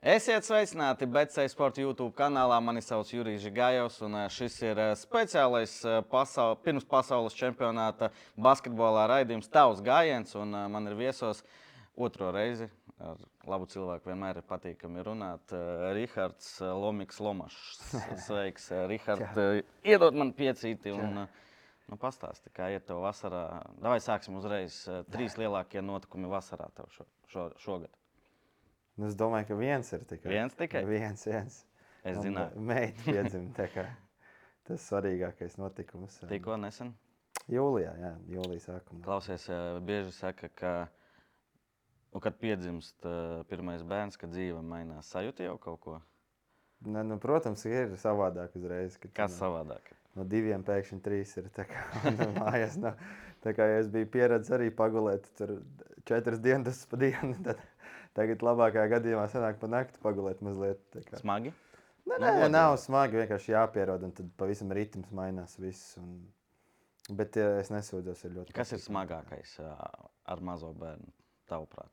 Esiet sveicināti Betseja Sporta YouTube kanālā. Mani sauc Jurijs Gājovs, un šis ir speciālais pasaul, pirms pasaules čempionāta basketbolā raidījums Tavs gājiens. Un man ir viesos otro reizi. Ar labu cilvēku vienmēr ir patīkami runāt. Rihards Lomiks Lomašs. Sveiks, Rihards. Iedod man piecīti un nu, pastāsti, kā iet tev vasarā. Davai sāksim uzreiz. Trīs lielākie notikumi vasarā tev šo, šo, šogad. Nu, es domāju, ka viens ir tikai. Viens tikai? Viens, viens. Es Un zināju. Meita piedzimta. Tas svarīgākais notikums. Tikko nesen. Jūlijā, jā, jūlijā sākumā. Klausies, eh, bieži saka, ka, nu, kad piedzimst eh, pirmais bērns, kad dzīve mainās, sajūta jau kaut ko. Ne, nu, protams, ir savādāk uzreiz. kad Kas tu savādāk? No diviem pēkšņi trīs ir. Tā kā, nu, mājās, no, tā kā es biju pieredzējis arī pagulēt tur četras dienas pa dienu. Tad tagad labākajā gadījumā sanāk pa nakti pagulēt mazliet. Smagi. Nē, Nu, nē, godīgi. nav smagi. Vienkārši jāpierod, un tad pavisam ritms mainās. Viss, un... Bet ja es nesūdzos, ir. Kas ir patīkami. smagākais ar mazo bērnu? Tavuprāt,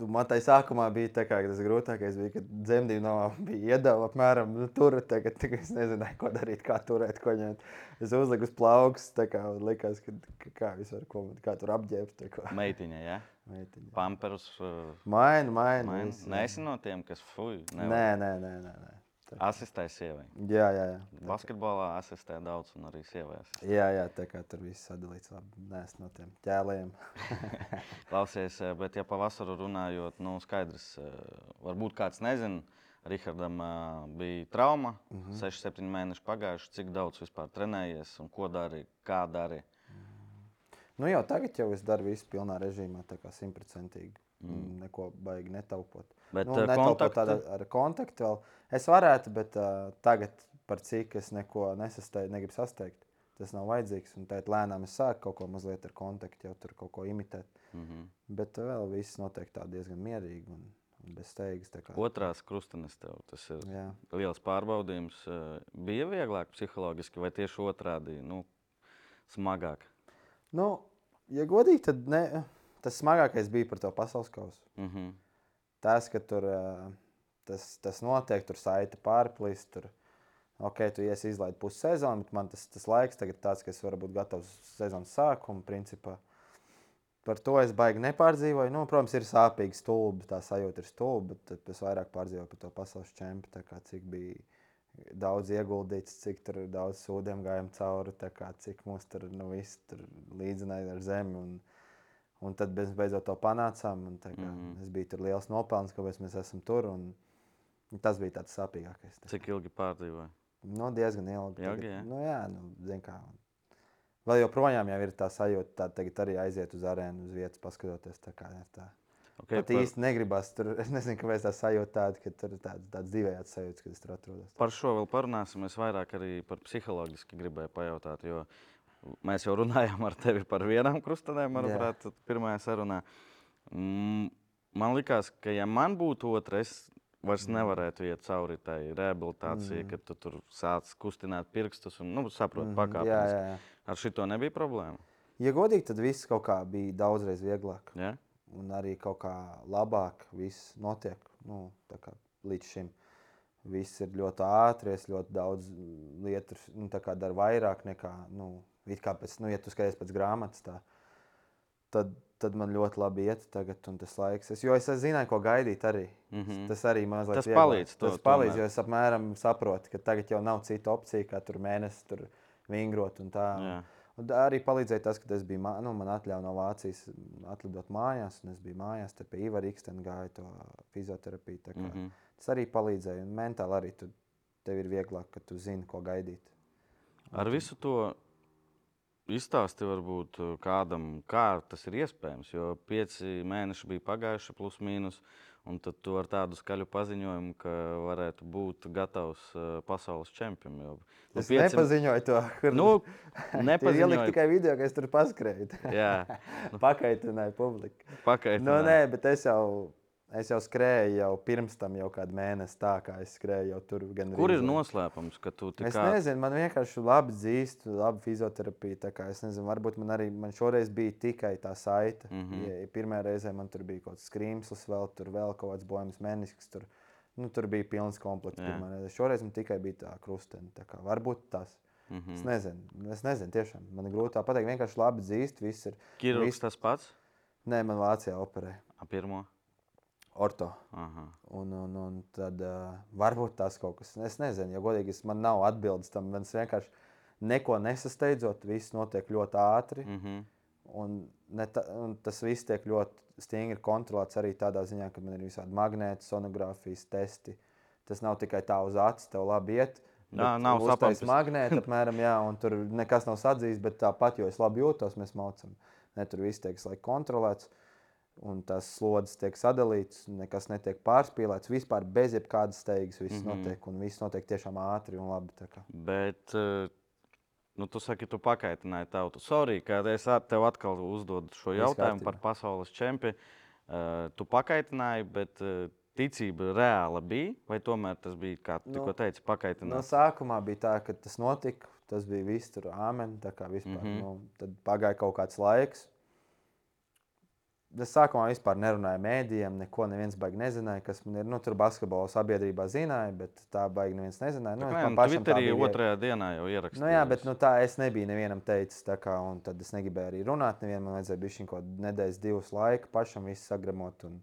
Man tā sākumā bija tā, ka tas grūtākais bija, kad dzemdību nav bija iedeva apmēram nu, tur. Tagad tā, es nezināju, ko darīt, kā turēt, ko ņemt. Es uzliku uz plauks, tā kā likās, ka ka kā vispār, ko, kā tur apģērbt. kā meitiņa, ja? meitiņa. pamperus. eh, Maina, maina. main- viss, jā. Neesi no tiem, kas fuj. Nē, nevar. nē, nē. nē, nē. Tā- Asistē sievai. Jā, jā, jā. Basketbolā asistē daudz, un arī sievai. asistē. Jā, jā, tā kā tur viss sadalīts labi. Nē, es no tiem ķēliem. Klausies, eh, bet ja pa vasaru runājot, nu, skaidrs, eh, varbūt kāds nezina. Rihardam uh, bija trauma, uh. -huh. 6-7 mēneši pagājuši. Cik daudz vispār trenējies un ko dari, kā dari? Nu, jau tagad jau es daru visu pilnā režīmā, tā kā simtprocentīgi. Mm. Neko baigi netaupot. Bet, nu, eh, netaupot tādu ar kontaktu vēl. Es varētu, bet uh, tagad par cik es neko nesasteigtu, negribu sasteigt. Tas nav vajadzīgs. Un tad lēnām es sāku kaut ko mazliet ar kontaktu, jau tur kaut ko imitēt. Mm -hmm. Bet uh, vēl viss notiek tā diezgan mierīgi un, steigas. kā- Otrās krustenes tev tas ir Jā. liels pārbaudījums. Bija vieglāk psiholoģiski vai tieši otrādi nu, smagāk? Nu, ja godīgi, tad ne, tas smagākais bija par to pasaules kausu. Mm -hmm. tas, ka tur ā, tas, tas notiek, tur saita pārplīst. Tur, ok, tu iesi izlaid pusi sezonu, bet man tas, tas laiks tagad ir tāds, ka es varu būt gatavs sezonas sākumam. Principā. Par to es baigi nepārdzīvoju. Nu, protams, ir sāpīgi stulbi, tā sajūta ir stulba, bet es vairāk pārdzīvoju par to pasaules čempionu, cik bija daudz ieguldīts, cik tur daudz sūdiem gājām cauri, tā kā, cik mums tur nu, viss tur līdzināja ar zemi. Un, Un tad mēs beidzot to panācām. un Kā, mm. -hmm. Es biju tur liels nopelns, kāpēc mēs esam tur. Un, un tas bija tāds sāpīgākais. Cik ilgi pārdzīvoja? Nu, diezgan ilgi. Ilgi, jā? nu, jā, nu, kā. Vēl joprojām ir tā sajūta, tā tagad arī aiziet uz arēnu, uz vietas, paskatoties. Tā kā, tā. Okay, Pat īsti negribas tur. Es nezinu, kāpēc tā sajūta tāda, ka tur ir tāds, tāds divējāds sajūta, kad es tur atrodos. Par šo vēl parunāsim. Es vairāk arī par psiholoģiski gribēju pajautāt. Jo mēs jau runājām ar tevi par vienām krustenēm, manuprāt, pirmajā sarunā. Mm, Man liekas, ka ja man būtu otra, es vairs nevarētu iet cauri tai rehabilitācijai, mm. kad tu tur sāc kustināt pirkstus un nu, saproti, mm jā. Ar šito nebija problēma. Ja godīgi, tad viss kaut kā bija daudzreiz vieglāk. Ja? un arī kaut kā labāk viss notiek. Nu, kā līdz šim viss ir ļoti ātri, es ļoti daudz lietu nu, daru vairāk nekā, nu, kā pēc, nu, ja tu skaties pēc grāmatas, tā, tad, tad man ļoti labi iet tagad un tas laiks. Es, jo es zināju, ko gaidīt arī. Mm -hmm. Tas arī mazliet Tas vieglāk. palīdz to Tas palīdz, tomēr. jo es apmēram saprotu, ka tagad jau nav cita opcija, kā tur mēnesi tur vingrot un tā. Jā. Un arī palīdzēja tas, ka es biju, nu, man atļāva no Vācijas atlidot mājās, un es biju mājās, te pie Iva Rīgstena gāju to fizioterapiju. Mm -hmm. Tas arī palīdzēja, un mentāli arī tu, tev ir vieglāk, ka tu zini, ko gaidīt. Ar visu to izstāsti varbūt eh, kādam, kā tas ir iespējams. Jo pieci mēneši bija pagājuši, plus mīnus. Un tad tu ar tādu skaļu paziņojumu, ka varētu būt gatavs uh, pasaules čempionam. Jo, Es pieci... nepaziņoju to. Kur... Nu, Tur ieliku nepaziņoju. tikai video, ka es tur paskrēju. Jā, Pakaitināju publiku. pakaitināju. Nu, nē, bet es jau, es jau skrēju jau pirms tam, jau kādu mēnesi tā, kā es skrēju jau tur. Kur ir noslēpums, ka tu Es tikai nezinu, man vienkārši labi dzīst, labi fizioterapija. tā kā Es nezinu, varbūt man arī man šoreiz bija tikai tā saite. Mm Mhm. -hmm. ja, pirmā reize man tur bija kaut kāds skrimslis, vēl tur vēl kaut kāds bojams menisks. Tur. Nu, tur bija pilns komplekts. Šoreiz man tikai bija tā krustene. Tā kā, varbūt tas. Mm Mm. Es -hmm. nezinu, es nezinu, tiešām. Man ir grūti tā pateikt. Vienkārši labi dzīst, viss ir. Kirurgs viss- tas pats? Nē, man Vācijā operē. A, pirmo. Orto. Aha. Un, un, un tad uh, varbūt tas kaut kas, es nezinu, jo godīgi es- man nav atbildes tam. Man vienkārši neko nesasteidzot, viss notiek ļoti ātri. Mm -hmm. Un, ta, un tas viss tiek ļoti stingri kontrolēts arī tādā ziņā, ka man ir visādi magnēti, sonogrāfijas testi. Tas nav tikai tā uz acis, tev labi iet. Bet nav sapampis. magnēti, apmēram, jā, un tur nekas nav sadzīts, bet tāpat, jo es labi jūtos, mēs maucam. Ne, tur viss tiek laik kontrolēts, un tas slodzes tiek sadalīts, nekas netiek pārspīlēts, vispār bez jebkādas steigas viss mm -hmm. notiek, un viss notiek tiešām ātri un labi. Bet, eh, nu, tu saki, tu pakaitināji tautu. Sorry, ka es tev atkal uzdodu šo Viss jautājumu kārtībā. par pasaules čempionu. Uh, tu pakaitināji, bet uh, ticība reāla bija, vai tomēr tas bija, kā tu Nu, tikko teici, No pakaitināts? sākumā bija tā, ka tas notika. Tas bija viss tur āmen. tā kā Vispār, mm. -hmm. nu, tad pagāja kaut kāds laiks. Es sākumā vispār nerunāju ar mēdījiem, neko neviens baigi nezināja, kas man ir. Nu, tur basketbola sabiedrībā zināja, bet tā baigi neviens nezināja. Nu, Nu, man nē, pašam tā Twitterī otrajā dienā jau ierakstīju. Nu, jā, bet nu, tā es nebiju nevienam teicis, tā kā, un tad es negribēju arī runāt. Nevienam man vajadzēja būt kaut kādā nedēļas, divas laika, pašam visu sagremot. Un,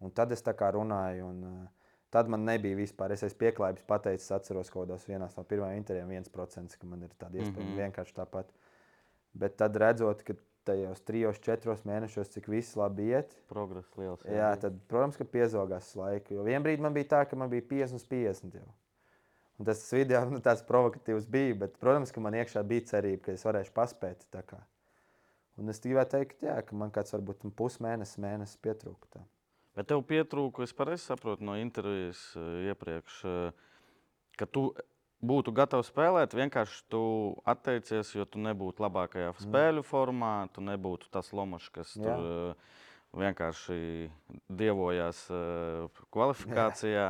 un tad es tā kā runāju. Un, uh, tad man nebija vispār. Es esmu pieklājības pateicis, atceros kaut kādos vienās no pirmajām intervijām, viens procents, ka man ir tāda iespēja mm. -hmm. vienkārši tāpat. Bet tad redzot, ka tajos trijos, četros mēnešos, cik viss labi iet, Progress liels. Jā, tad, protams, ka piezogās laika. Jo vienā brīdī man bija tā, ka man bija 50 uz 50. Jau. Un tas video nu, tāds provokatīvs bija, bet, protams, ka man iekšā bija cerība, ka es varēšu paspēt. Un es gribēju teikt, jā, ka man kāds varbūt pusmēnesis, mēnesis pietrūka. Bet tev pietrūka, es pareizi saprotu no intervijas eh, iepriekš, eh, ka tu būtu gatavs spēlēt, vienkārši tu atteicies, jo tu nebūtu labākajā spēļu formā, tu nebūtu tas lomašs, kas Jā. tur eh, vienkārši dievojās eh, kvalifikācijā.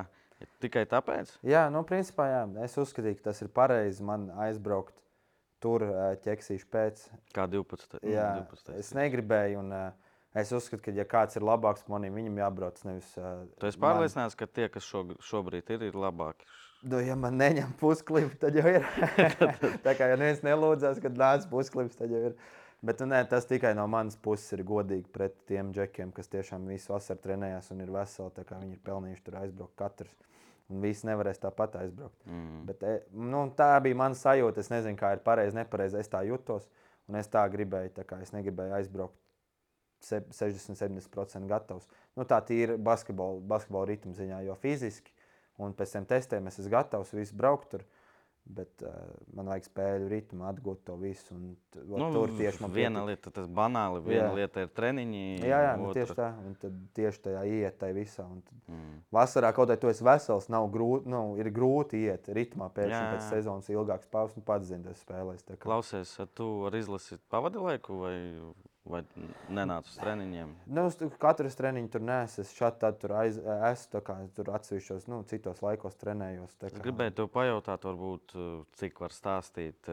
Tikai tāpēc? Jā, nu, principā, jā, es uzskatīju, ka tas ir pareizi man aizbraukt tur ā, ķeksīšu pēc. Kā 12. nu, Jā, 12. es negribēju. Un, ā, es uzskatu, ka, ja kāds ir labāks par maniem, viņam jābrauc nevis. ā, Tu esi man. pārliecināts, ka tie, kas šo, šobrīd ir, ir labāki. Nu, ja man neņem pusklipu, tad jau ir. tā kā ja neviens nelūdzās, kad nāc pusklips, tad jau ir. Bet nu, nē, tas tikai no manas puses ir godīgi pret tiem džekiem, kas tiešām visu vasaru trenējās un ir veseli. Viņi ir pelnījuši tur aizbraukt katrs. Un visi nevarēs tāpat aizbraukt. Mm. Bet, e, nu, tā bija mana sajūta. Es nezinu, kā ir pareizi, nepareizi. Es tā jutos. Un es tā gribēju. Tā kā es negribēju aizbraukt se- 60-70% gatavs. Nu, tā ir basketbola, basketbola ritma ziņā, jo fiziski un pēc tam testiem es esmu gatavs visu braukt tur. Bet uh, man vajag spēļu ritmu, atgūt to visu. Un, Nu, tur tieši man viena pietika. lieta, tas banāli, viena Jā. lieta ir treniņi. Jā, jā nu, tieši tā. Un tad tieši tajā iet tajā visā. Un tad Mm. Vasarā kaut kā tu esi vesels, nav grūti, nu, ir grūti iet ritmā pēc, pēc sezonas ilgākas pauzes. Nu, pats zini, tas spēlēs. kā. Klausies, tu ar izlasi pavadi laiku vai, vai nenāc uz treniņiem? Nu, es tu- katru treniņu tur nesu. Es šādi tad tur aiz, esmu, tā kā tur atsevišķos, nu, citos laikos trenējos. tā Es kā- gribēju tev pajautāt, varbūt, cik var stāstīt,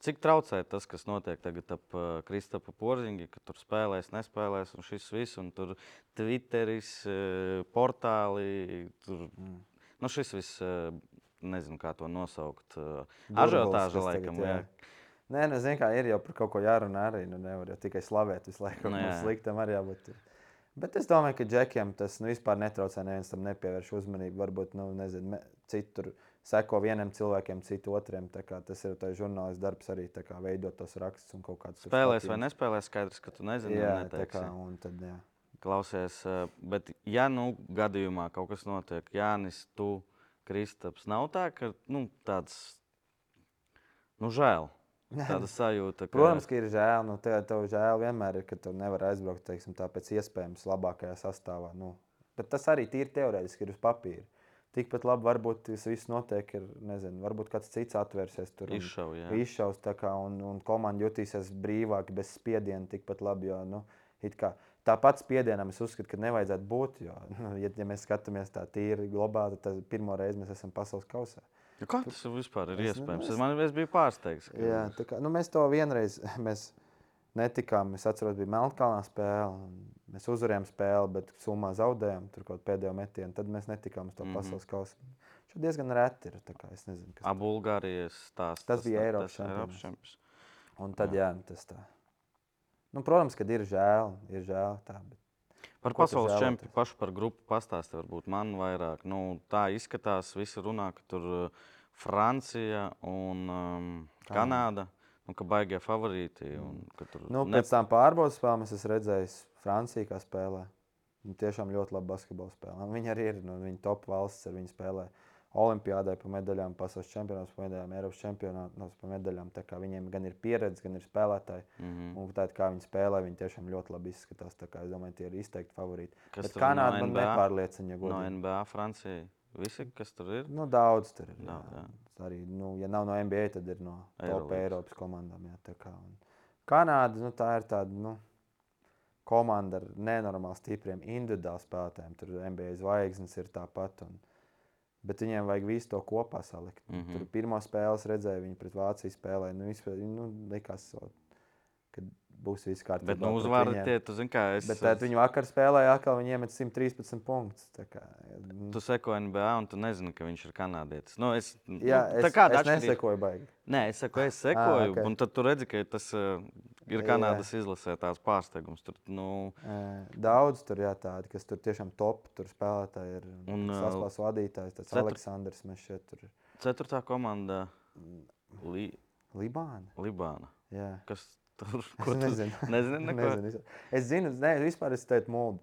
cik traucē tas, kas notiek tagad ap Kristapa Porziņa, ka tur spēlēs, nespēlēs, un šis viss, un tur Twitteris, portāli, tur, Mm. nu šis viss, nezinu, kā to nosaukt, ažiotāža laikam, tagad, jā. Nē, nu, zini, kā ir jau par kaut ko jārunā arī. Nu, nevar jau tikai slavēt visu laiku. Nu, jā. sliktam arī jābūt. Bet es domāju, ka džekiem tas nu, vispār netraucē. Neviens tam nepievērš uzmanību. Varbūt, nu, nezinu, citur seko vienam cilvēkam, citu kā Tas ir tā žurnālists darbs arī kā veidot tos rakstus un kaut kādus. Spēlēs vai skatījumus. nespēlēs, skaidrs, ka tu nezini. Jā, tā kā un tad, jā. Klausies, eh, bet, ja nu gadījumā kaut kas notiek, Jānis, tu, Kristaps, nav tā, ka nu, tāds nu, žēl. Tāda sajūta, ka Protams, ka ir žēl. Nu, tev, tev žēl vienmēr ir, ka tu nevari aizbraukt teiksim, tā pēc iespējams labākajā sastāvā. Nu, bet tas arī tīri teorētiski ir uz papīra. Tikpat labi varbūt tas viss notiek, ir, nezinu, varbūt kāds cits atvērsies tur. jā. Izšaus kā, un, un komanda jutīsies brīvāk, bez spiediena, tikpat labi. Jo, nu, kā Tāpat spiedienam es uzskatu, ka nevajadzētu būt. Jo, nu, ja, ja mēs skatāmies tā tīri globāli, tad pirmo reizi mēs esam pasaules kausā. Ja Kā tas vispār ir Es iespējams? nezinu, man, es biju pārsteigts. Jā, tā kā, nu, mēs to vienreiz mēs netikām. Es atceros, bija Melnkalnā spēle. Mēs uzvarējām spēli, bet summā zaudējām tur kaut pēdējo metienu. Tad mēs netikām uz to Mhm. pasaules kausu. Šo diezgan reti ir. Es nezinu, kas A, Bulgārijas stāsts. Tas bija Eiropas tas Eiropas čempionāts. čempions. Un tad, jā, tas tā. Nu, protams, ka ir žēl, ir žēl tā, bet Par Ko pasaules čempionu pašu par grupu pastāstīt, varbūt man vairāk. Nu, tā izskatās, visi runā, ka tur uh, Francija un um, Kanāda. Nu, ka baigie favorīti. Un, ka tur nu, ne- pēc tam pārbaudas spēlēm es esmu redzējis Franciju, kā spēlē. Viņa tiešām ļoti labi basketbolu spēlē. Un Viņi arī ir nu, viņa top valsts, ar viņu spēlē. Olimpiādai par medaļām, pasaules čempionāts par medaļām, Eiropas čempionāts par medaļām. Viņiem gan ir pieredze, gan ir spēlētāji. Mhm. Un tā, kā viņi spēlē, viņi tiešām ļoti labi izskatās. Es domāju, tie ir izteikti favorīti. Kas Bet tur no Kanāda man nepārliecina. Ja No godīgi. NBA, Francija. Visi, kas tur ir? Nu, daudz tur ir. Jā. Daudz, jā. Arī, nu, ja nav no NBA, tad ir no top Eirolīgas. Eiropas komandām. Jā, tā kā, Kanāda nu, tā ir tāda nu, komanda ar nenormāli stipriem individuāliem spēlētājiem. Tur NBA zvaigznes ir tāpat. Un, bet viņiem vajag visu to kopā salikt. Mm. -hmm. Tur pirmā spēle redzēja, viņi pret Vāciju spēlēja. Nu, vispār, nu, likās, ka būs viss kārtībā. Bet nu, viņiem. tie, tu zini, kā es. Bet tad viņi vakar spēlēja, atkal viņi iemet 113 punktus. kā, nu, Tu seko NBA un tu nezini, ka viņš ir kanādietis. Nu, es, Jā, nu, es, tā kā es nesekoju baigi. Nē, es saku, es sekoju, ok. un tad tu redzi, ka tas ir Jā. Kanādas izlasē tāds pārsteigums. Tur, nu, Daudz tur ir tādi, kas tur tiešām top tur spēlētāji ir. Un, ā, Tas pats vadītājs, tas cetr- Aleksandrs Mešs, tur ir ceturtā komanda Li Libāna. Libāna. Jā. Kas tur Es ko tu- nezinu. Neko? Nezinu. Es zinu, ne, vispār es teicu mūdu.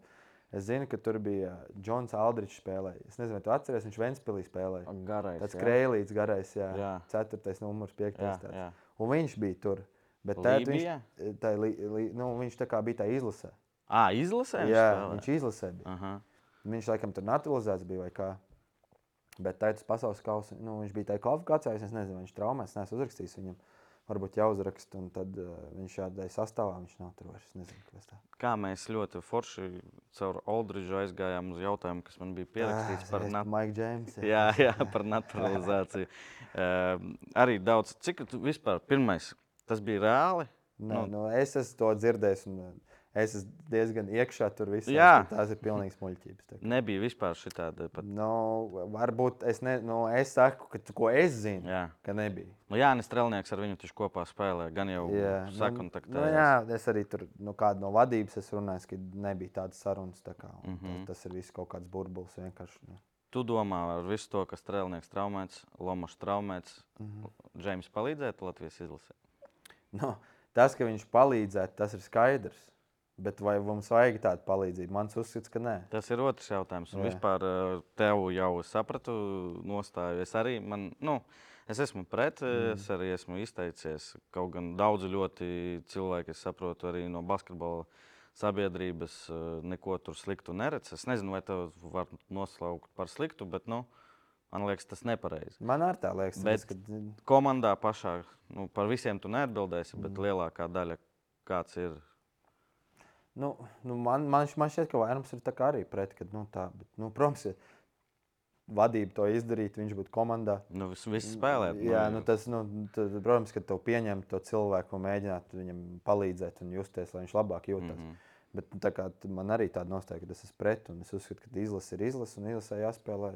Es zinu, ka tur bija Džons Aldrichs spēlējis. Es nezinu, vai tu atceries, viņš Ventspīlī spēlēja. Garais. Tāds jā. krēlīts, garais, jā. Jā. Ceturtais numurs, piektais. Jā, tāds. jā. Un viņš bija tur. Bet tad viņš, tā, li, li, nu, viņš tā bija tā izlasē. Ā, izlasē? Jā, viņš izlasē bija. Aha. Viņš laikam tur naturalizēts bija vai kā. Bet tā ir tas pasaules kausa. Nu, viņš bija tajā kvalifikācijā. Es nezinu, viņš traumēs, es neesmu uzrakstījis viņam. Varbūt jāuzraksta, un tad uh, viņš šādai sastāvā viņš nav tur vairs. Nezinu, kas tā Kā mēs ļoti forši caur Oldridžu aizgājām uz jautājumu, kas man bija pierakstīts par natu. natu. Mike James. Jā, jā, par naturalizāciju. uh, arī daudz, cik tu vispār pirmais, tas bija reāli? Nē, nu, es esmu to dzirdējis. Un, uh, Es esmu diezgan iekšā tur visā. Jā. Tās ir pilnīgas muļķības. Nebija vispār šitāda pat. Nu, varbūt es, ne, nu, es saku, ka, ko es zinu, Jā. ka nebija. Nu, Jānis Strelnieks ar viņu taču kopā spēlē. Gan jau Jā, sakontaktējās. nu, jā, es arī tur nu, kādu no vadības runājis, ka nebija tādas sarunas. Tā kā, mm. -hmm. tas, tas ir viss kaut kāds burbulis vienkārši. Nu. Tu domā, ar visu to, kas Strelnieks traumēts, Lomačs traumēts, mm. -hmm. Džeims palīdzētu Latvijas izlasē? Nu, tas, ka viņš palīdzētu, tas ir skaidrs. Bet vai mums vajag tādu palīdzību? Mans uzskats, ka nē. Tas ir otrs jautājums. Un Jā. vispār eh, tev jau sapratu nostāju. Es arī man, nu, es esmu pret, mm. es arī esmu izteicies. Kaut gan daudzi ļoti cilvēki, es saprotu, arī no basketbola sabiedrības eh, neko tur sliktu neredz. Es nezinu, vai tev var noslaukt par sliktu, bet nu, man liekas, tas nepareizi. Man arī tā liekas, Bet- ka Komandā pašā nu, par visiem tu neatbildēsi, bet lielākā daļa kāds ir. nu, nu, man, man, man šķiet, ka vairums ir arī pret. Kad, nu, tā, bet, nu, protams, ja vadība to izdarītu, viņš būtu komandā. Nu, vis, visi spēlē. Jā, nu, tas, nu, tad, protams, ka tev pieņemt to cilvēku un mēģināt viņam palīdzēt un justies, lai viņš labāk jūtas. Mm. -hmm. Bet nu, tā kā man arī tāda nostāja, ka tas ir pret, un es uzskatu, ka izlase ir izlase, un izlasē jāspēlē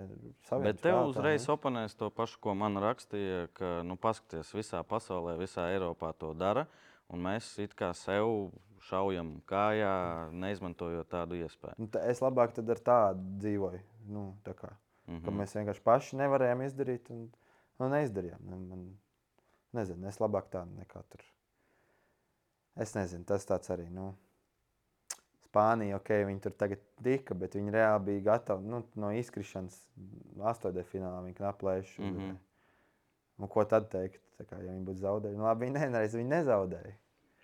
saviem Bet tev spēlētājiem, uzreiz nu. oponēs to pašu, ko man rakstīja, ka, nu, paskatieties, visā pasaulē, visā Eiropā to dara, un mēs it kā sev šaujam kājā, neizmantojot tādu iespēju. Nu, tā, es labāk tad ar tādu dzīvoju. Nu, tā kā, mm. -hmm. Mēs vienkārši paši nevarējām izdarīt, un nu, neizdarījām. Nu, man, nezinu, es labāk tādu nekā tur. Es nezinu, tas tāds arī. Nu, Spānija, ok, viņi tur tagad tika, bet viņi reāli bija gatavi nu, no izkrišanas. Astotnē finālā viņi knaplējuši. Mm -hmm. nu, ko tad teikt? Kā, ja viņi būtu zaudējuši, nu, labi, viņi nereiz viņi nezaudēja.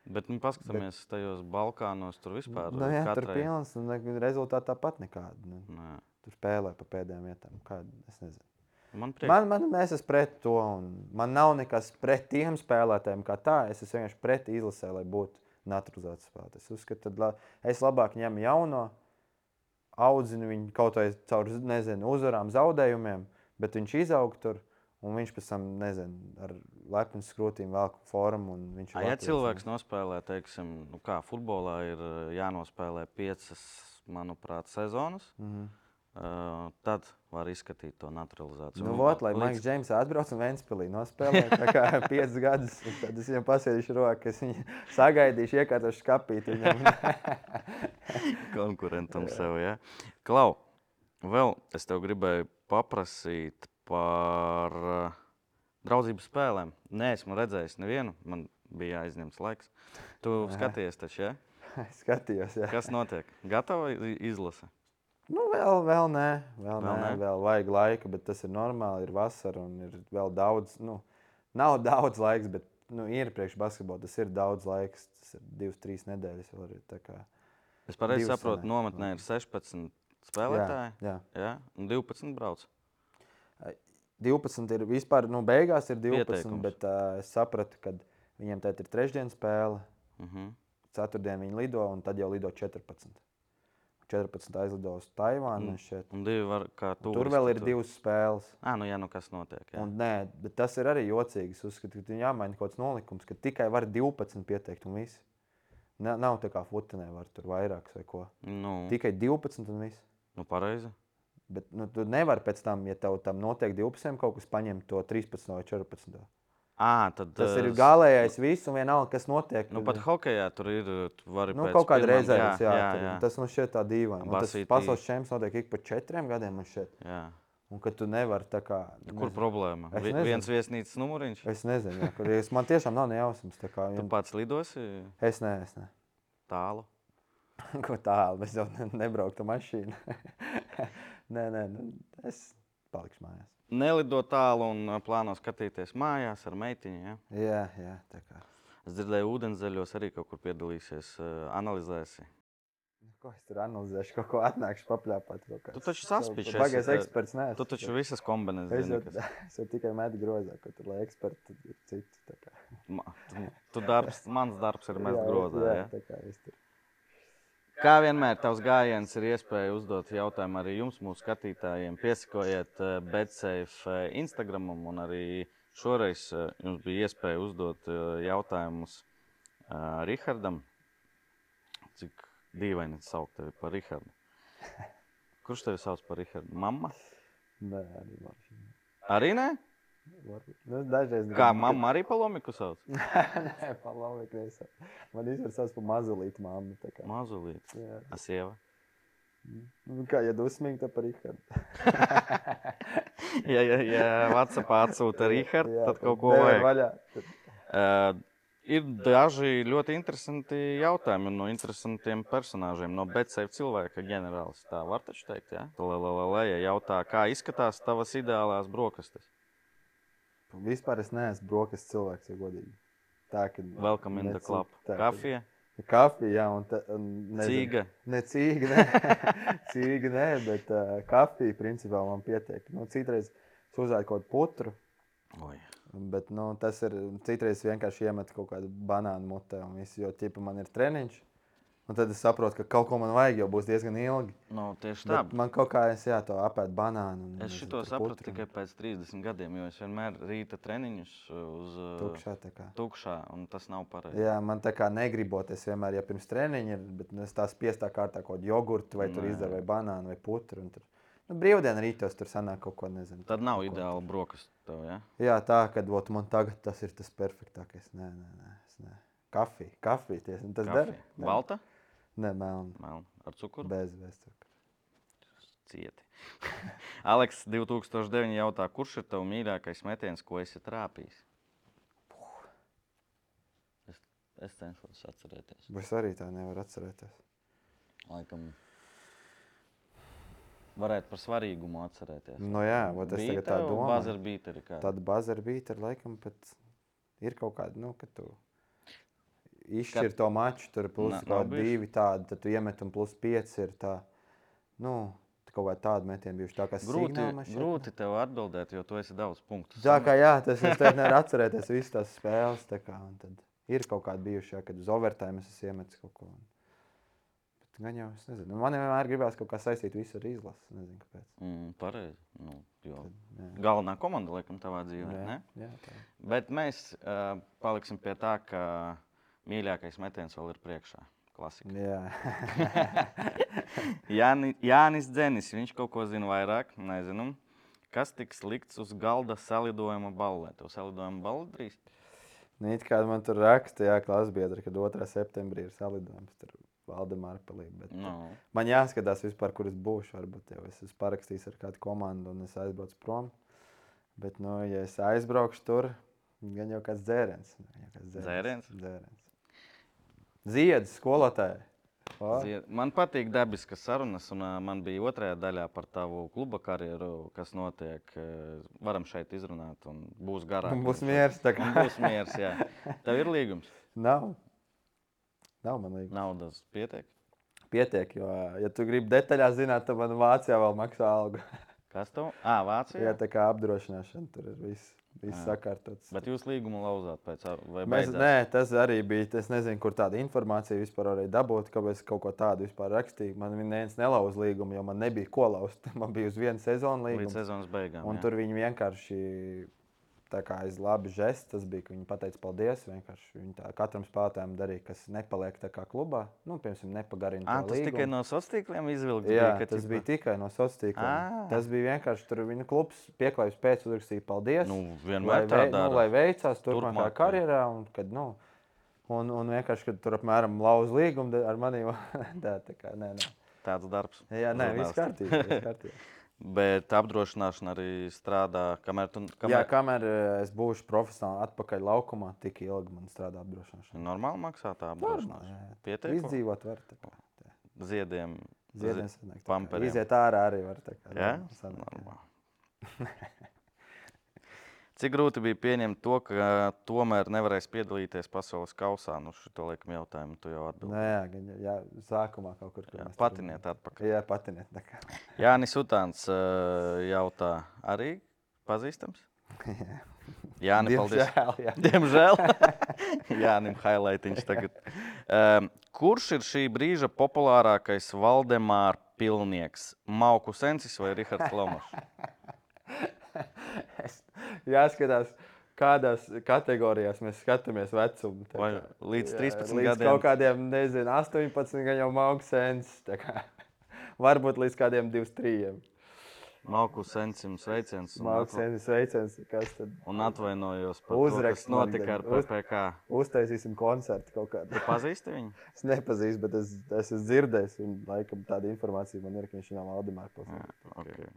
Bet, nu, paskatāmies tajos Balkānos, tur vispār Nu, jā, tur katrai- pilns, un ne- rezultāti tāpat nekādi. Nu, Nē. tur spēlē pa pēdējām vietām. Kāda, es nezinu. Man prieks. Man, man, es esmu pret to, man nav nekas pret tiem spēlētājiem, kā tā. Es esmu vienkārši pret izlasē, lai būtu naturalizēts spēlētājs. Es uzskatu, la- es labāk ņemu jauno, audzinu viņu kaut vai caur nezinu, uzvarām, zaudējumiem, bet viņš izaug tur. Un viņš pēc tam, nezinu, ar lepnu skrūtīm velk formu. A, ja cilvēks nospēlē, teiksim, nu kā futbolā ir uh, jānospēlē piecas, manuprāt, sezonas, mm. -hmm. Uh, tad var izskatīt to naturalizāciju. Nu, vot, lai līdz- Maiks Džeims atbrauc un Vēnspilī nospēlē piecus gadus. Tad es viņam pasēdīšu roku, es viņu sagaidīšu, iekārtošu skapīt. Viņam. konkurentam sev. Ja? Klau, vēl es tev gribēju paprasīt par uh, draudzības spēlēm. Nē, esmu redzējis nevienu, man bija aizņemts laiks. Tu skaties, taču, ja? Es skatījos, jā. kas notiek? Gatava i- izlase. Nu, vēl, vēl nē, vēl, Vēl nē, nē? vēl vajag laika, bet tas ir normāli. Ir vasara un ir vēl daudz. Nu, nav daudz laiks, bet nu, ir priekš basketbola. Tas ir daudz laiks. Tas ir divas, trīs nedēļas. Tā kā, Es pareizi saprotu, nometnē ir 16 spēlētāji. jā, Ja? Un 12 brauc. 12 ir vispār, nu, beigās ir 12, Pieteikums. bet uh, es sapratu, ka viņiem tagad ir trešdienas spēle, Uh -huh. ceturtdien viņi lido, un tad jau lido 14. 14 aizlido uz Taivānu. Un- šķiet. Un divi var tu. Tur vēl ir divas spēles. Ah, nu jā, nu kas notiek. Jā. Un, nē, bet tas ir arī jocīgi. Es uzskatu, ka jāmaina kaut kāds nolikums, ka tikai var 12 pieteikt un viss. Ne, nav tā kā futenē, var tur vairāks vai ko. Nu, Tikai 12 un viss. nu pareizi. Bet nu, tu nevari pēc tam, ja tev tam notiek 12, kaut kas paņemt to 13 vai 14. À, tad, Tas ir eh, galīgais viss, un vienalga, kas notiek. Nu, pat hokeja tur ir. Tu vari Nu, kaut kāda rezerves, jā, jā, jā, jā. tas man šķiet tā dīvaini. Tas pasaules čempions notiek ik pa četriem gadiem. Un ka tu nevari tā kā. Kur problēma? Es nezinu. viens viesnīcas numuriņš. Es nezinu, jā, kur es, man tiešām nav nejausmas. kā, Tu vien- pats lidosi Es ne, es ne. tālu. Ko tālu, es jau ne- nebrauktu mašīnu. nē, nē, nu, es palikšu mājās. Nelido tālu un ā, plāno skatīties mājās ar meitiņu. Ja? Jā, jā, tā kā. Es dzirdēju, ūdenzēļos arī kaut kur piedalīsies, ā, analizēsi. Ko es tur analizēšu, kaut ko atnākšu papļāpāt. Tu taču esi, Bagais tā- eksperts, nē. Tu taču visas kombinēs Es zini. jau, kas- es jau tikai metu grozā, ka tur lai eksperti ir citi. tā tu- Tu darbs, mans darbs ir mest Jā, grozā. Jā, Ja? tā kā es tur. Kā vienmēr, tavs gājiens ir iespēja uzdot jautājumu arī jums, mūsu skatītājiem. Piesakojiet uh, BetSafe uh, Instagramam, un arī šoreiz uh, jums bija iespēja uzdot jautājumus Rihardam. Cik dīvaini saukt tevi par Rihardu. Kurš tevi sauc par Rihardu? Mamma? Nē, arī šī. Arī nē? Nu, dažreiz Kā mamma arī palomiku sauc? Nē, palaukt, neesam. Man īstenībā sauc par mazulīti mammu. tā kā. Mazulīt. Jā. A sieva. Nu, kā, ja dusmīgi, tad par Rihardu. Ja, ja, ja Whatsappā atsūta Rihards, Jā, tad kaut ko vajag. Vaļā. Tad, Uh, ir daži ļoti interesanti jautājumi no interesantiem personāžiem. No Betseja cilvēka ģenerālis. Tā var taču teikt, ja? Lēlēlēlē jautā, kā izskatās tavas ideālās brokastis. Vispār es neesmu brokastu cilvēks, ja godīgi. Tā, ka Welcome in the club. tā, ka- Kafija, Kafija, jā, un, un nezinu. cīga. Ne cīga, ne. cīga, nē, bet uh, kafija principā man pietiek. Nu, citreiz uzēdu kaut kādu putru, Oi. bet nu, tas ir citreiz vienkārši iemet kaut kādu banānu mutē. un viss, Jo ķipa man ir treniņš. Un tad es saprotu, ka kaut ko man vajag, jo būs diezgan ilgi. Nu, tieši tā. Bet man kaut kā es jā, to apēdu banānu. un, Es šo sapratu putru un tikai pēc 30 gadiem, jo es vienmēr rīta treniņus uz uh, Tukšā tukšā, un tas nav pareizi. Jā, man tā kā negriboties vienmēr, ja pirms treniņa ir, bet es tās piestā kārtā kaut kādu jogurtu vai vai banānu vai putru. nu, brīvdienu rītos tur sanāk kaut ko nezinu. Tad nav ideāla brokastu tev, ja? Jā, tā, kad ot, man tagad tas ir tas perfektākais. Nē, nē, nē. es nē. Kafija, kafija, tas der? Kafija. Balta? Nē, melna. Melna. Ar cukuru? Bez, bez cukura. Cieti. Aleks, 2009 jautā, kurš ir tavs mīļākais metiens, ko esi trāpījis? Es, es cenšos atcerēties. Es arī tā nevaru atcerēties. Laikam, varētu par svarīgumu atcerēties. Nu, jā, ot es tagad tā domāju. Buzzer beateri kā. Tāda bazara bija, tad laikam pat ir kaut kāda, nu, ka tu izšķir to maču, tur plus Na- kaut divi tādi, tad tu iemet un plus pieci ir tā, nu, kaut kā tāda metiena bijuši tā kā Grūti, grūti tev atbildēt, jo tu esi daudz punktu. Tā kā jā, tas es tagad nevaru atcerēties visas tās spēles, tā kā, tad ir kaut kādi bijuši, jā, kad uz overtime es iemetis kaut ko. Bet gan jau, es nezinu, man vienmēr gribās kaut kā saistīt visu ar izlasi, nezinu kāpēc. Mm, pareizi. Nu, jo Jā. galvenā komanda, laikam, tavā dzīvē. Jā, ne? jā, tā. Bet mēs uh, paliksim pie tā, ka mīļākais metiens vēl ir priekšā. Klasika. jā. Jāni, Jānis Dzenis, viņš kaut ko zina vairāk. Nezinu. Kas tiks likts uz galda salidojuma ballē? Tev salidojuma balva drīz? Nu, it kā man tur raksta, jā, klasbiedri, ka 2. septembrī ir salidojums. Tur Valdemāra palīdz. Bet No. man jāskatās, vispār, kur es būšu. Varbūt jau es esmu parakstījis ar kādu komandu un es aizbraucu prom. Bet, nu, ja es aizbraukšu tur, gan jau kāds dzēriens. Jau kāds Dzēriens? dzēriens. Ziedus skolotāji. Zied- Man patīk dabiskas sarunas, un ā, man bija otrajā daļā par tavu kluba karjeru, kas notiek. ā, Varam šeit izrunāt, un būs garāk. Būs miers. Būs miers, jā. Tev ir līgums. Nav. Nav man līdzi. Naudas pietiek. Pietiek, jo, ja tu gribi detaļās zināt, tad man Vācijā vēl maksā algu. Kas tev? Ah, Vācijā. Jā, tā kā apdrošināšana tur ir viss, viss sakārtots. Bet jūs līgumu lauzāt pēc tam, Mēs, nē, tas arī bija. Es nezinu, kur tāda informācija vispār varēja dabūt, kāpēc kaut ko tādu vispār rakstīju. Man neviens nelauza līgumu, jo man nebija ko lauzt. Man bija uz vienu sezonu Līdz līgums. sezonas beigām. Un jā. tur viņi vienkārši tā kā aiz labi žests, tas bija, ka viņi pateica paldies. Viņi tā katram spēlētājam darīja, kas nepaliek tā kā klubā. Nu, piemēram, nepagarina. To tas tikai līgumu. no sociāliem tīkliem izvilkts. Jā, bija, tas ķipa- bija tikai no sociāliem tīkliem. Tas bija vienkārši tur viņa klubs pieklājības pēc uzrakstīja paldies. Nu, lai, vienmēr tā vei, nu, lai veicās turpmākajā Turpmāk, jā. karjerā. Un, kad, nu, un, un vienkārši, kad tur apmēram lauza līgumu ar mani, tā, tā kā nē, nē. Tāds darbs. Jā, nē, viss kārtībā. Bet apdrošināšana arī strādā, kamēr tu Jā, kamēr... kamēr eh, es būšu profesionāli atpakaļ laukumā, tik ilgi man strādā apdrošināšana. normāli maksā tā apdrošināšana. Pietiek. Izdzīvot var. tā kā, tā. Ziediem. Ziedens sanāk, pamperiem. Iziet ārā arī var. tā kā, Jā, sanāk, jā. normāli. Cik grūti bija pieņemt to, ka tomēr nevarēs piedalīties pasaules kausā? Nu, šo laikam jautājumu tu jau atbildēji. jā, gan, jā, sākumā kaut kur. Jā, tur patiniet bijām. atpakaļ. Jā, patiniet. Jānis Utāns jautā, arī pazīstams? Jā, paldies. Diemžēl, jā. Diemžēl. Jānim highlightiņš tagad. Um, kurš ir šī brīža populārākais Valdemāra pilnieks? Mauku Sensis vai Rihards Lomašs? Es- Jāskatās, kādās kategorijās mēs skatāmies vecumu. kā. līdz Jā, 13 līdz gadiem? Kaut kādiem, nezinu, 18, gan jau augstsens. Varbūt līdz kādiem 23. Mauku Sensim sveiciens. atva- Augstsens, sveiciens. Kas tad? Un atvainojos par Uzrakst to, kas notika ar gan. Uz-. Uztaisīsim koncertu kaut kādu. Pazīsti viņu? Es nepazīstu, bet es, es esmu dzirdējis. Un, laikam, tāda informācija man ir, ka viņš nav Valdemāra pilsētā. Okay.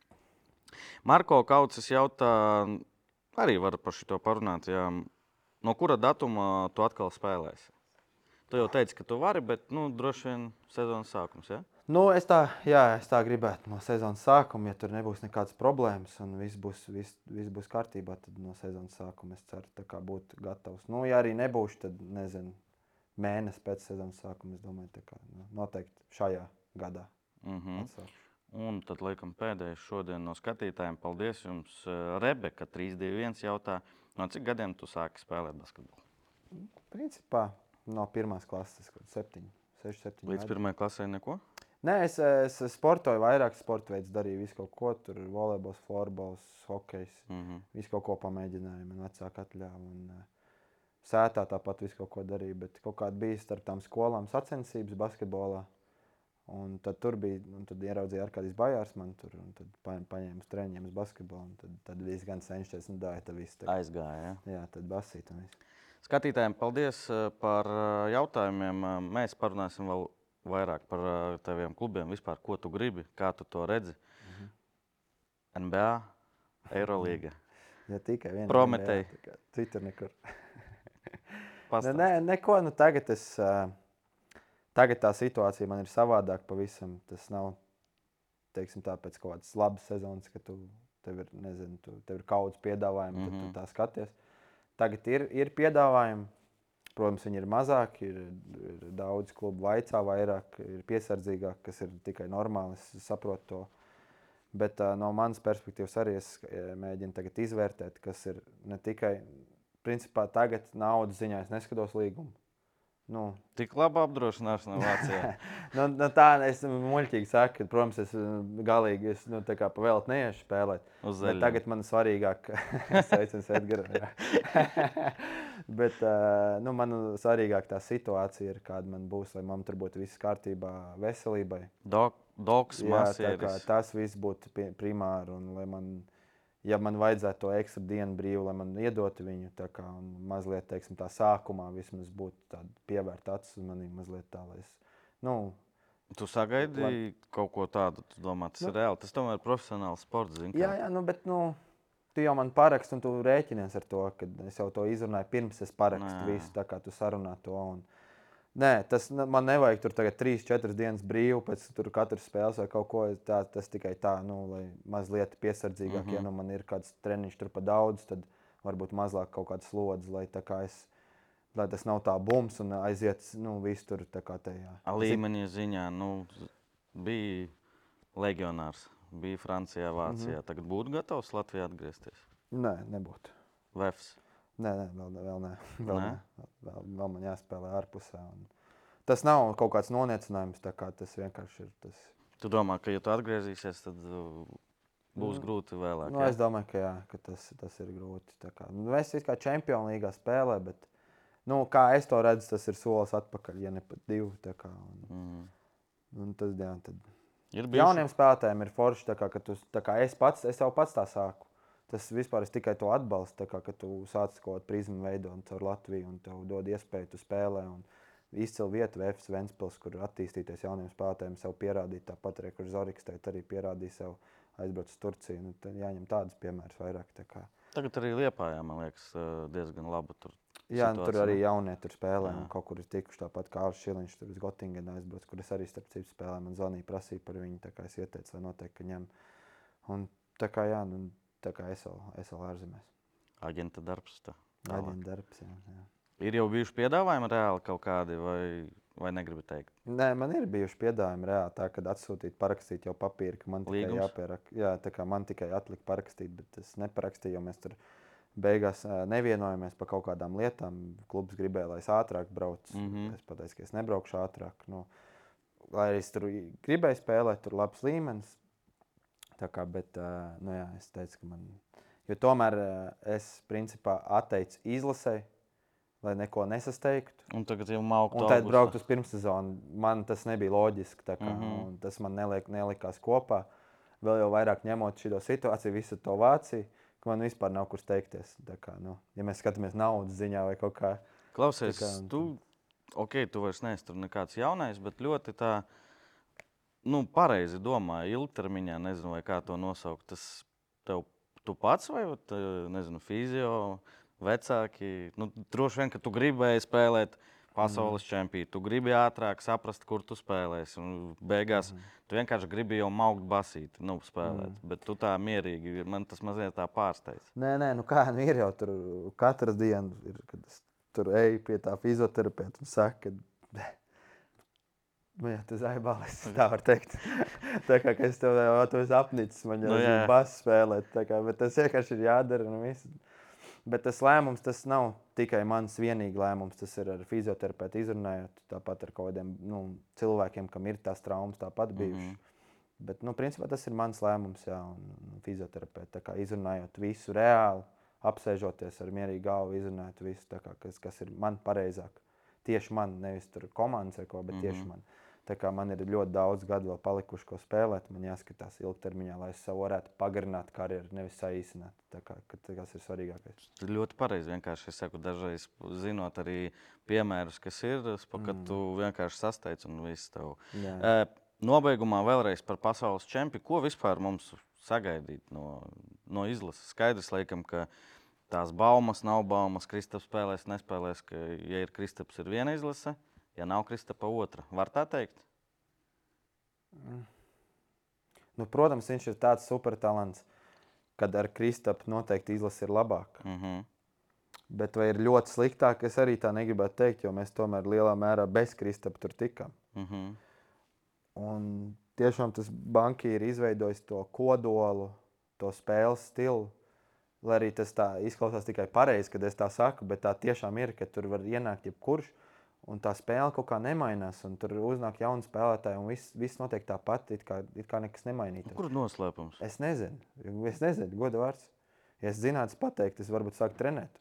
Marko Kaucis jautā, arī var par šo parunāt. Jā. No kura datuma tu atkal spēlēsi? Tu jau teici, ka tu vari, bet nu, droši vien sezonas sākums. Ja? Nu, es, tā, jā, es tā gribētu no sezonas sākuma, ja tur nebūs nekādas problēmas un viss būs, viss, viss būs kārtībā, tad no sezonas sākuma es ceru, būt gatavs. Nu, ja arī nebūšu, tad nezinu, mēnesi pēc sezonas sākuma, es domāju, kā, nu, noteikti šajā gadā Mm -hmm. atsākšu. Un tad, laikam, pēdējais šodien no skatītājiem. Paldies jums, eh, Rebeka, 321 jautā, no cik gadiem tu sāki spēlēt basketbolu? Principā no pirmās klases, kaut 7, 6, 7. Līdz pirmajai klasē neko? Nē, es, es sportoju vairāk, sporta veids darīju visu kaut ko. Tur bija volejbols, florbols, hokejs. Mm -hmm. Visu kaut ko pamēģināju, man vecāki atļāva. Un, uh, sētā tāpat visu kaut ko darīju, bet kaut kāda bija starp tām skolām sacensības basketbolā. Un tad tur bija, un tad ieraudzīja ar kādiem bajārs man tur, un tad pa- paņēma uz treniņiem uz basketbolu. un Tad, tad viss gan cenšas, un dāja tā viss. Tā, Aizgāja. Ja? jā, tad basīt un viss. Skatītājiem paldies eh, par eh, jautājumiem. Eh, Mēs parunāsim vēl vairāk par taviem klubiem, vispār, ko tu gribi, kā tu to redzi. NBA, Eurolīga. Ja tikai viena kā Citur nekur. Ne, Pastāst. nē, neko. Nu, tagad, es, uh, tagad tā situācija man ir savādāka pavisam. Tas nav teiksim, tā, pēc kaut kādas labas sezonas, ka tu, tev ir, nezinu, tu, tev ir kaut kāds piedāvājums, mm -hmm. tad Mhm. tu tā skaties. Tagad ir, ir piedāvājumi. Protams, viņi ir mazāki, ir, ir daudz klubu vaicā, vairāk ir piesardzīgāk, kas ir tikai normāli. Es saprotu to. Bet uh, no manas perspektīvas arī es mēģinu izvērtēt, kas ir ne tikai, principā tagad naudas ziņā es neskatos līgumu. Nu, Tik laba apdrošināšana Vācijā. nu, nu, tā es muļķīgi saku, ka, protams, es uh, galīgi es, nu, tā kā pa velti neiešu spēlēt. Tagad man svarīgāk, sveicams, Edgars. Bet uh, nu, man svarīgāk tā situācija ir, kāda man būs, lai man tur būtu viss kārtībā, veselībai. Dok, doks, Jā, tā kā tas viss būtu primāri. Un, lai man, ja man vajadzētu to ekstra dienu brīvu, lai man iedotu viņu, tā kā mazliet teiksim, tā sākumā vismaz būtu pievērta acis uz maniem, mazliet tā, lai es. Nu, Tu sagaidīji kaut ko tādu, tu domā, tas Nu. ir reāli. Tas tomēr ir profesionāls sports. zini kā. jā, jā, nu, bet nu, tu jau man paraksti, un tu rēķinies ar to, ka es jau to izrunāju pirms es parakstu Nē. visu, tā kā tu sarunā to. Un, Nē, tas man nevajag tur tagad 3, 4 dienas brīvi, pēc katras spēles vai kaut ko tādu. Tas tikai tā, nu, lai mazliet piesardzīgāk, mm -hmm. ja nu man ir kāds treniņš tur pa daudz, tad varbūt mazāk kaut kāds slodzi, lai, tā kā es, lai tas nav tā bums un aiziet nu, viss tur tā kā tajā. A Līmeņa ziņā nu, bija legionārs. Bija Francijā, Vācijā. Mm -hmm. Tagad būtu gatavs Latvijā atgriezties. Nē, nebūtu. Vefs. Nē, nē, vēl, vēl nē. Vēl, Nē? nē? Vēl, vēl man jāspēlē ārpusē. Un... Tas nav kaut kāds noniecinājums, kā tas vienkārši ir. Tas... Tu domā, ka, ja tu atgriezīsies, tad uh, būs Nu, grūti vēlāk. Nu, jā? es domāju, ka, jā, ka tas, tas ir grūti. Kā, nu, es kā čempionu līgā spēlēju, bet nu, kā es to redzu, tas ir solis atpakaļ, ja ne pat divi. Kā, un, Mm. un tas, jā, tad... Ir bijuši Jauniem spēlētājiem ir forši, kā, ka tu, kā es pats, es jau pats tā sāku. Tas vispār es tikai to atbalstu, tā kā, ka tu sāc kaut kādu prizmu veidot caur Latviju un tev dod iespēju, tu spēlē. Un izcila vieta VFS Ventspils, kur attīstīties jauniem spēlētājiem, sev pierādīt. Tāpat arī, kur Zorigs tagad arī pierādīja sev aizbraukt uz Turciju. Nu, tad jāņem tādus piemērus vairāk. Tā kā. Tagad arī Liepājā, man liekas, diezgan laba. Tur Jā, nu, tur arī jaunie tur spēlē, Jā. un kaut kur ir tikuši tāpat kā Šiliņš, tur uz Gotingenu aizbrauc, kur es arī starp citu spēlēju. Man zvanīja, prasīja par viņu, tā kā es ieteicu, lai noteikti ka ņem. Un tā kā jā, nu, tā kā es vēl, es vēl ārzemēs. Aģenta darbs. tā. Aģenta darbs, jā, jā. Ir jau bijuši piedāvājumi reāli kaut kādi, vai, vai negribu teikt? Nē, man ir bijuši piedāvājumi reāli tā, kad atsūtīt, parakstīt jau papīru, ka man tikai Līgums? jāpierak. Jā, tā kā man tikai atlika parakstīt, bet es neparakstīju, jo mēs tur beigās nevienojamies par kaut kādām lietām. Klubs gribēja, lai es ātrāk braucu. Mhm. Es pateicu, ka es nebraukšu ātrāk. Nu, lai arī es tur gribēju spēlēt, tur labs līmenis. Tā kā, bet, nu, jā, es teicu, ka man. Jo tomēr es principā atteicu izlasē, lai neko nesasteigtu. Un tagad jau mauktu. Un tad braukt uz pirmssezonu. Man tas nebija loģiski. Kā, mm. -hmm. Tas man neliek, nelikās kopā. Vēl jau vairāk ņemot šo situāciju, visu to Vāciju, ka man vispār nav kur steigties. Kā, nu, ja mēs skatāmies naudas ziņā vai kaut kā Klausies, kā- tu, ok, tu vairs neesi tur nekāds jaunais, bet ļoti tā, nu, pareizi domā, ilgtermiņā, nezinu, kā to nosaukt. Tas tev, tu pats vai, eh, nezinu, fizio, vecāki, nu, droši vien, ka tu gribēji spēlēt pasaules mm. čempionu, tu gribi ātrāk saprast, kur tu spēlēsi. Un beigās mm. tu vienkārši gribi jau maukt basīt, nu, spēlēt. Mm. Bet tu tā mierīgi, man tas mazliet tā pārsteidz. Nē, nē, nu kā nu ir jau tur katru dienu, ir, kad es tur eju pie tā fizioterapeita un saku, ka nu, jā, tas ir balis. Tā var teikt. tā kā es tev jau to esmu apnicis, man jau Nu, ir bass spēlēt. Kā, bet tas vienkārši ir jādara. Un viss. bet tas lēmums tas nav tikai mans vienīgs lēmums. Tas ir ar fizioterapeitu izrunājot, tāpat ar kaut kādiem nu, cilvēkiem, kam ir tās traumas, tāpat bijušas. Mm Mhm. -hmm. Bet, nu, principā tas ir mans lēmums, jā, un, fizioterapeits. Izrunājot visu reāli, apsēžoties ar mierīgu galvu, izrunājot visu, kā, kas, kas ir man pareizāk. Tieši man, nevis tur komandas vai ko, bet mm -hmm. tieši Mhm. man. Tā kā man ir ļoti daudz gadu vēl palikuši, ko spēlēt, man jāskatās ilgtermiņā, lai es sev varētu pagarināt karjeru, nevis saīsināt. Tā kā, ka tas ir svarīgākais. Tas ir ļoti pareizi. Vienkārši es saku, dažreiz zinot arī piemērus, kas ir, kad Mm. tu vienkārši sasteidz un viss tev. Jā. E, Nobeigumā vēlreiz par pasaules čempionu. Ko vispār mums sagaidīt no, no izlases? Skaidrs, laikam, ka tās baumas nav baumas. Kristaps spēlēs, nespēlēs. Ka, ja ir Kristaps, ir viena izlase, ja nav Kristapa, otra. Var tā teikt? Nu, protams, viņš ir tāds supertalants, kad ar Kristapu noteikti izlase ir labāka. Mm -hmm. Bet vai ir ļoti sliktāk, es arī tā negribētu teikt, jo mēs tomēr lielā mērā bez Kristapa tur tikām. Mm -hmm. Un tiešām tas banki ir izveidojis to kodolu, to spēles stilu. Lai arī tas tā izklausās tikai pareizi, kad es tā saku, bet tā tiešām ir, ka tur var ienākt jebkurš. Un tā spēle kaut kā nemainās. un Tur uznāk jauni spēlētāji, un viss, viss notiek tāpat, it kā, it kā nekas nemainītos. Kur noslēpums? Es nezinu, es nezinu, godu vārds. Ja es zinātu, pateikt, es varbūt sāku trenēt.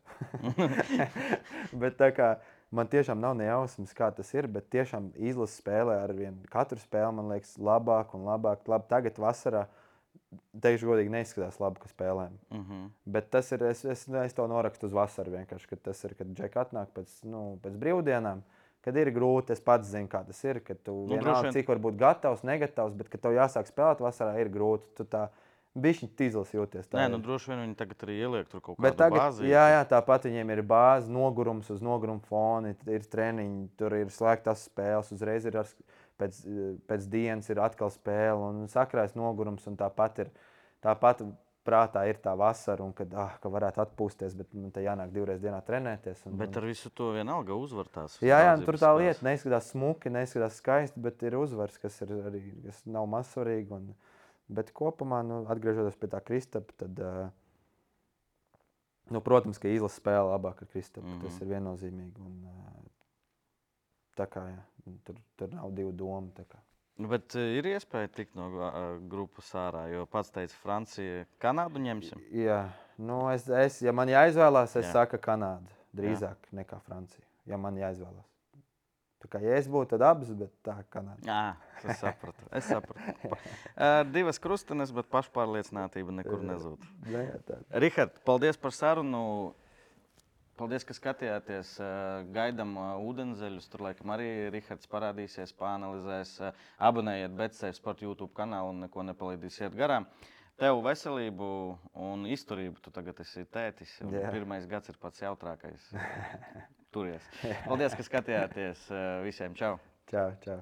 bet tā kā man tiešām nav nejausmas, kā tas ir, bet tiešām izlases spēlē ar vienu katru spēli, man liekas, labāk un labāk. Labi, tagad vasarā, teikšu godīgi, neizskatās labi, ka spēlēm. Mm -hmm. Bet tas ir, es, es, es to norakstu uz vasaru vienkārši, kad tas ir, kad Džeka atnāk pēc, nu, pēc brīvdienām. Kad ir grūti, es pats zinu, kā tas ir. Kad tu Nu, vienalga, cik var būt gatavs, negatavs, bet kad tev jāsāk spēlēt vasarā, ir grūti. Tu tā bišķiņi tīzlis jūties. tā Nē, nu droši vien viņi tagad arī ieliek tur kaut kādu tagad, bāzi. jā, jā, tāpat viņiem ir bāze, nogurums uz noguruma fona, ir treniņi, tur ir slēgtas spēles, uzreiz ir ar, pēc, pēc dienas ir atkal spēle un sakrājas nogurums. un Tāpat ir tāpat prātā ir tā vasara, un kad, ah, ka varētu atpūsties, bet man te jānāk divreiz dienā trenēties. Un, Bet ar visu to vienalga uzvar tās. Jā, jā, nu, tur tā lieta neizskatās smuki, neizskatās skaisti, bet ir uzvars, kas ir arī kas nav mazsvarīgi. Un, bet kopumā, nu, atgriežoties pie tā Kristapa, tad, uh, nu, protams, ka izlases spēle labāk ar Kristapu. Mm -hmm. Tas Mhm. ir viennozīmīgi. Un, uh, tā kā jā, tur, tur nav divu domu. Kā. Nu, Bet uh, ir iespēja tikt no grupas ārā, jo pats teica, Francija, Kanādu ņemsim. Jā, nu, es, es, ja man jāizvēlās, es Jā. saku Kanādu drīzāk jā. nekā Francija. Ja man jāizvēlās. Tā kā ja es būtu, tad abas, bet tā Kanāda. Jā, es sapratu. Es sapratu. Uh, divas krustenes, bet pašpārliecinātība nekur nezūd. Tā. Rihard, paldies par sarunu. Paldies, ka skatījāties. Gaidām ūdenzeļus. Tur laikam arī Rihards parādīsies, pāanalizēs. Abonējiet Betsēju sporta YouTube kanālu un neko nepalaidīsiet garām. Tev veselību un izturību. Tu tagad esi tētis. Pirmais gads ir pats jautrākais. Turies. Paldies, ka skatījāties. Visiem čau! Čau, čau.